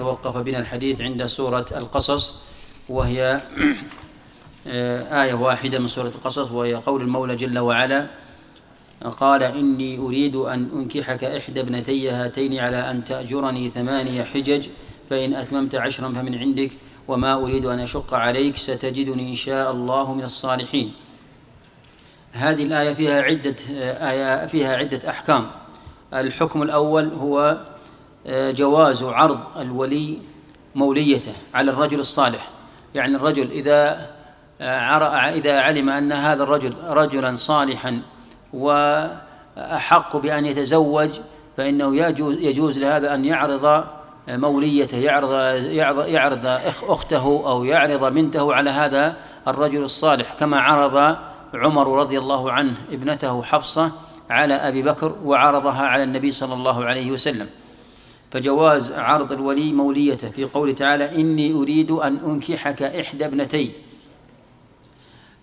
توقف بنا الحديث عند سورة القصص وهي آه، آية واحدة من سورة القصص وهي قول المولى جل وعلا قال إني أريد أن أنكحك إحدى ابنتي هاتين على أن تأجرني ثمانية حجج فإن أتممت عشرا فمن عندك وما أريد أن أشق عليك ستجدني إن شاء الله من الصالحين. هذه الآية فيها عدة آية فيها عدة أحكام. الحكم الأول هو آه، جواز عرض الولي موليته على الرجل الصالح. يعني الرجل إذا آه، إذا علم أن هذا الرجل رجلا صالحا وأحق بأن يتزوج فإنه يجوز, يجوز لهذا أن يعرض موليته يعرض يعرض, يعرض أخته أو يعرض بنته على هذا الرجل الصالح كما عرض عمر رضي الله عنه ابنته حفصة على أبي بكر وعرضها على النبي صلى الله عليه وسلم. فجواز عرض الولي موليته في قوله تعالى إني أريد أن أنكحك إحدى ابنتي.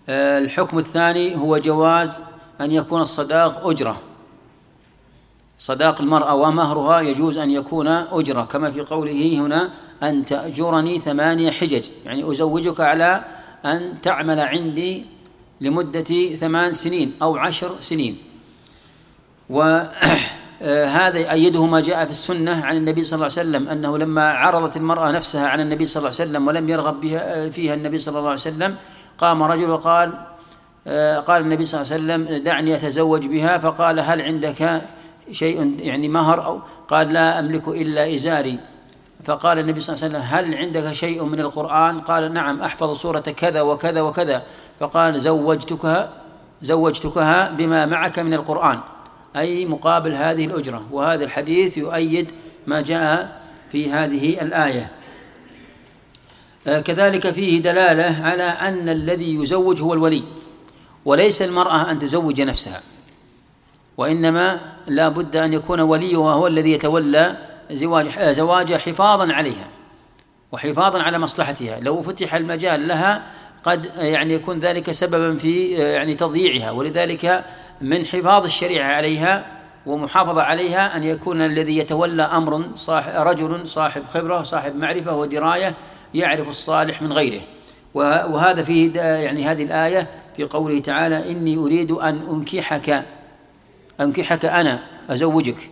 آه، الحكم الثاني هو جواز أن يكون الصداق أجرة. صداق المرأة ومهرها يجوز أن يكون أجرة كما في قوله هنا أن تأجرني ثمانية حجج يعني أزوجك على أن تعمل عندي لمدة ثمان سنين أو عشر سنين. وهذا يؤيده ما جاء في السنة عن النبي صلى الله عليه وسلم أنه لما عرضت المرأة نفسها على النبي صلى الله عليه وسلم ولم يرغب بها فيها النبي صلى الله عليه وسلم قام رجل وقال قال النبي صلى الله عليه وسلم دعني أتزوج بها فقال هل عندك شيء يعني مهر أو؟ قال لا أملك إلا إزاري. فقال النبي صلى الله عليه وسلم هل عندك شيء من القرآن؟ قال نعم أحفظ سورة كذا وكذا وكذا. فقال زوجتكها زوجتكها بما معك من القرآن. أي مقابل هذه الأجرة وهذا الحديث يؤيد ما جاء في هذه الآية. آه، كذلك فيه دلالة على أن الذي يزوج هو الولي وليس المرأة أن تزوج نفسها وإنما لا بد أن يكون وليها هو الذي يتولى زواج زواجها حفاظا عليها وحفاظا على مصلحتها. لو فتح المجال لها قد يعني يكون ذلك سببا في يعني تضييعها ولذلك من حفاظ الشريعة عليها ومحافظة عليها أن يكون الذي يتولى أمر صاحب رجل صاحب خبرة صاحب معرفة ودراية يعرف الصالح من غيره. وهذا فيه يعني هذه الآية في قوله تعالى إني أريد أن أنكحك أنكحك أنا أزوجك.